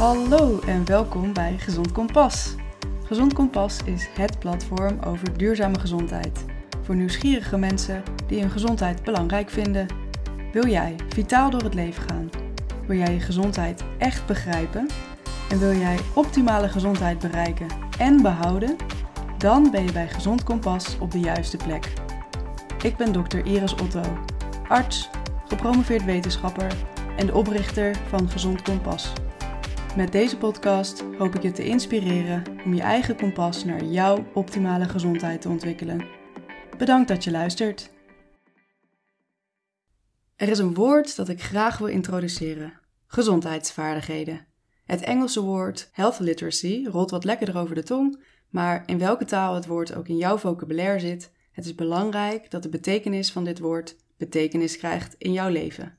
Hallo en welkom bij Gezond Kompas. Gezond Kompas is het platform over duurzame gezondheid. Voor nieuwsgierige mensen die hun gezondheid belangrijk vinden. Wil jij vitaal door het leven gaan? Wil jij je gezondheid echt begrijpen? En wil jij optimale gezondheid bereiken en behouden? Dan ben je bij Gezond Kompas op de juiste plek. Ik ben dokter Iris Otto, arts, gepromoveerd wetenschapper en de oprichter van Gezond Kompas. Met deze podcast hoop ik je te inspireren om je eigen kompas naar jouw optimale gezondheid te ontwikkelen. Bedankt dat je luistert. Er is een woord dat ik graag wil introduceren: gezondheidsvaardigheden. Het Engelse woord health literacy rolt wat lekkerder over de tong, maar in welke taal het woord ook in jouw vocabulaire zit, het is belangrijk dat de betekenis van dit woord betekenis krijgt in jouw leven.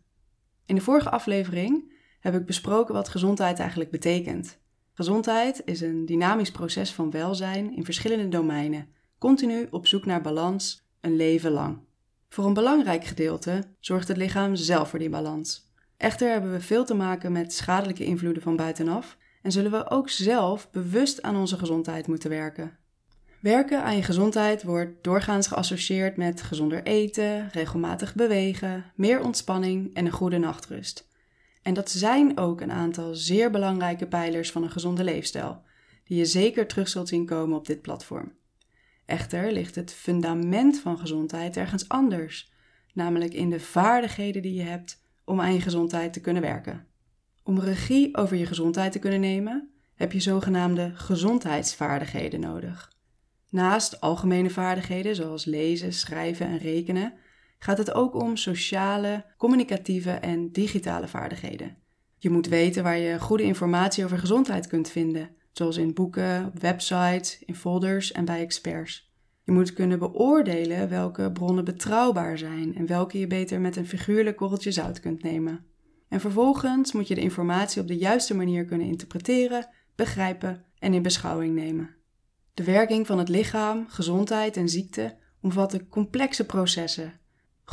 In de vorige aflevering heb ik besproken wat gezondheid eigenlijk betekent. Gezondheid is een dynamisch proces van welzijn in verschillende domeinen, continu op zoek naar balans, een leven lang. Voor een belangrijk gedeelte zorgt het lichaam zelf voor die balans. Echter hebben we veel te maken met schadelijke invloeden van buitenaf en zullen we ook zelf bewust aan onze gezondheid moeten werken. Werken aan je gezondheid wordt doorgaans geassocieerd met gezonder eten, regelmatig bewegen, meer ontspanning en een goede nachtrust. En dat zijn ook een aantal zeer belangrijke pijlers van een gezonde leefstijl, die je zeker terug zult zien komen op dit platform. Echter ligt het fundament van gezondheid ergens anders, namelijk in de vaardigheden die je hebt om aan je gezondheid te kunnen werken. Om regie over je gezondheid te kunnen nemen, heb je zogenaamde gezondheidsvaardigheden nodig. Naast algemene vaardigheden zoals lezen, schrijven en rekenen, gaat het ook om sociale, communicatieve en digitale vaardigheden. Je moet weten waar je goede informatie over gezondheid kunt vinden, zoals in boeken, websites, in folders en bij experts. Je moet kunnen beoordelen welke bronnen betrouwbaar zijn en welke je beter met een figuurlijk korreltje zout kunt nemen. En vervolgens moet je de informatie op de juiste manier kunnen interpreteren, begrijpen en in beschouwing nemen. De werking van het lichaam, gezondheid en ziekte omvatten complexe processen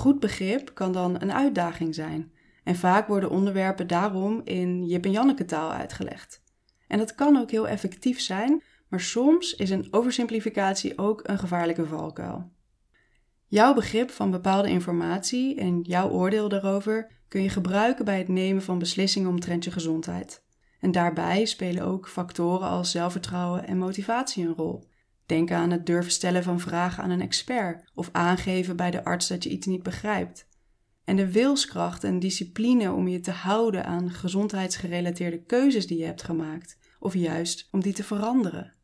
Goed begrip kan dan een uitdaging zijn en vaak worden onderwerpen daarom in Jip en Janneke taal uitgelegd. En dat kan ook heel effectief zijn, maar soms is een oversimplificatie ook een gevaarlijke valkuil. Jouw begrip van bepaalde informatie en jouw oordeel daarover kun je gebruiken bij het nemen van beslissingen omtrent je gezondheid. En daarbij spelen ook factoren als zelfvertrouwen en motivatie een rol. Denk aan het durven stellen van vragen aan een expert of aangeven bij de arts dat je iets niet begrijpt. En de wilskracht en discipline om je te houden aan gezondheidsgerelateerde keuzes die je hebt gemaakt, of juist om die te veranderen.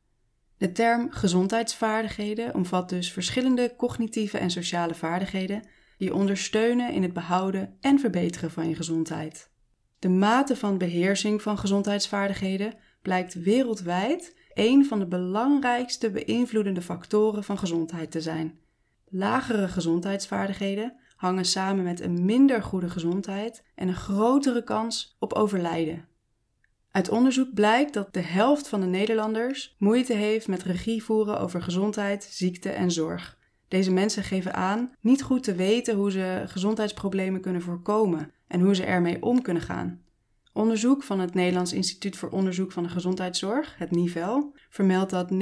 De term gezondheidsvaardigheden omvat dus verschillende cognitieve en sociale vaardigheden die ondersteunen in het behouden en verbeteren van je gezondheid. De mate van beheersing van gezondheidsvaardigheden blijkt wereldwijd een van de belangrijkste beïnvloedende factoren van gezondheid te zijn. Lagere gezondheidsvaardigheden hangen samen met een minder goede gezondheid en een grotere kans op overlijden. Uit onderzoek blijkt dat de helft van de Nederlanders moeite heeft met regie voeren over gezondheid, ziekte en zorg. Deze mensen geven aan niet goed te weten hoe ze gezondheidsproblemen kunnen voorkomen en hoe ze ermee om kunnen gaan. Onderzoek van het Nederlands Instituut voor Onderzoek van de Gezondheidszorg, het NIVEL, vermeldt dat 29%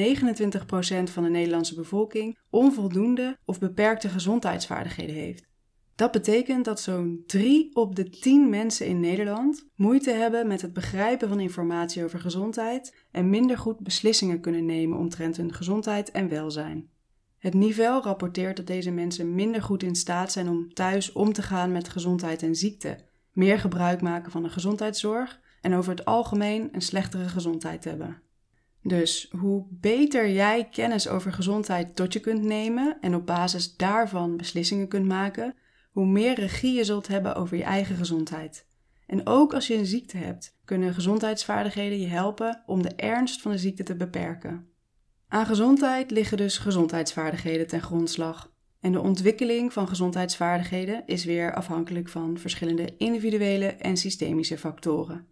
van de Nederlandse bevolking onvoldoende of beperkte gezondheidsvaardigheden heeft. Dat betekent dat zo'n 3 op de 10 mensen in Nederland moeite hebben met het begrijpen van informatie over gezondheid en minder goed beslissingen kunnen nemen omtrent hun gezondheid en welzijn. Het NIVEL rapporteert dat deze mensen minder goed in staat zijn om thuis om te gaan met gezondheid en ziekte meer gebruik maken van de gezondheidszorg en over het algemeen een slechtere gezondheid hebben. Dus hoe beter jij kennis over gezondheid tot je kunt nemen en op basis daarvan beslissingen kunt maken, hoe meer regie je zult hebben over je eigen gezondheid. En ook als je een ziekte hebt, kunnen gezondheidsvaardigheden je helpen om de ernst van de ziekte te beperken. Aan gezondheid liggen dus gezondheidsvaardigheden ten grondslag. En de ontwikkeling van gezondheidsvaardigheden is weer afhankelijk van verschillende individuele en systemische factoren.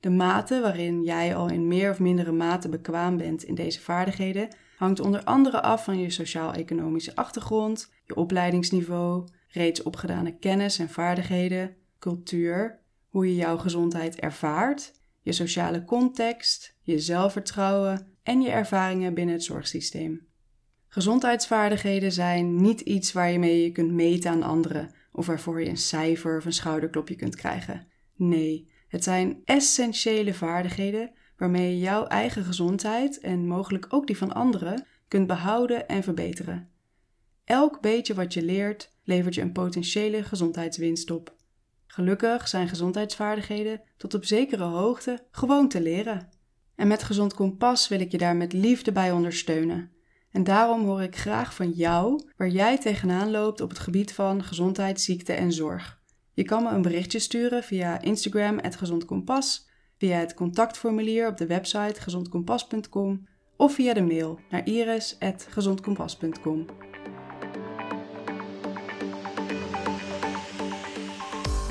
De mate waarin jij al in meer of mindere mate bekwaam bent in deze vaardigheden hangt onder andere af van je sociaal-economische achtergrond, je opleidingsniveau, reeds opgedane kennis en vaardigheden, cultuur, hoe je jouw gezondheid ervaart je sociale context, je zelfvertrouwen en je ervaringen binnen het zorgsysteem. Gezondheidsvaardigheden zijn niet iets waar je mee je kunt meten aan anderen of waarvoor je een cijfer of een schouderklopje kunt krijgen. Nee, het zijn essentiële vaardigheden waarmee je jouw eigen gezondheid en mogelijk ook die van anderen kunt behouden en verbeteren. Elk beetje wat je leert levert je een potentiële gezondheidswinst op. Gelukkig zijn gezondheidsvaardigheden tot op zekere hoogte gewoon te leren. En met Gezond Kompas wil ik je daar met liefde bij ondersteunen. En daarom hoor ik graag van jou waar jij tegenaan loopt op het gebied van gezondheid, ziekte en zorg. Je kan me een berichtje sturen via Instagram @gezondkompas, via het contactformulier op de website gezondkompas.com of via de mail naar iris@gezondkompas.com.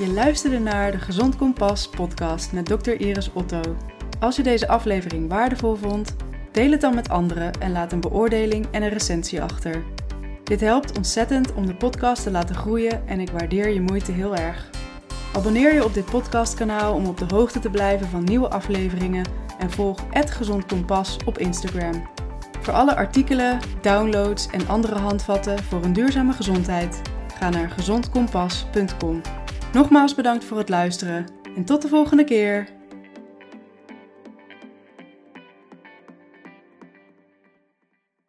Je luisterde naar de Gezond Kompas podcast met Dr. Iris Otto. Als je deze aflevering waardevol vond, deel het dan met anderen en laat een beoordeling en een recensie achter. Dit helpt ontzettend om de podcast te laten groeien en ik waardeer je moeite heel erg. Abonneer je op dit podcastkanaal om op de hoogte te blijven van nieuwe afleveringen en volg Gezond Kompas op Instagram. Voor alle artikelen, downloads en andere handvatten voor een duurzame gezondheid, ga naar gezondkompas.com. Nogmaals bedankt voor het luisteren en tot de volgende keer.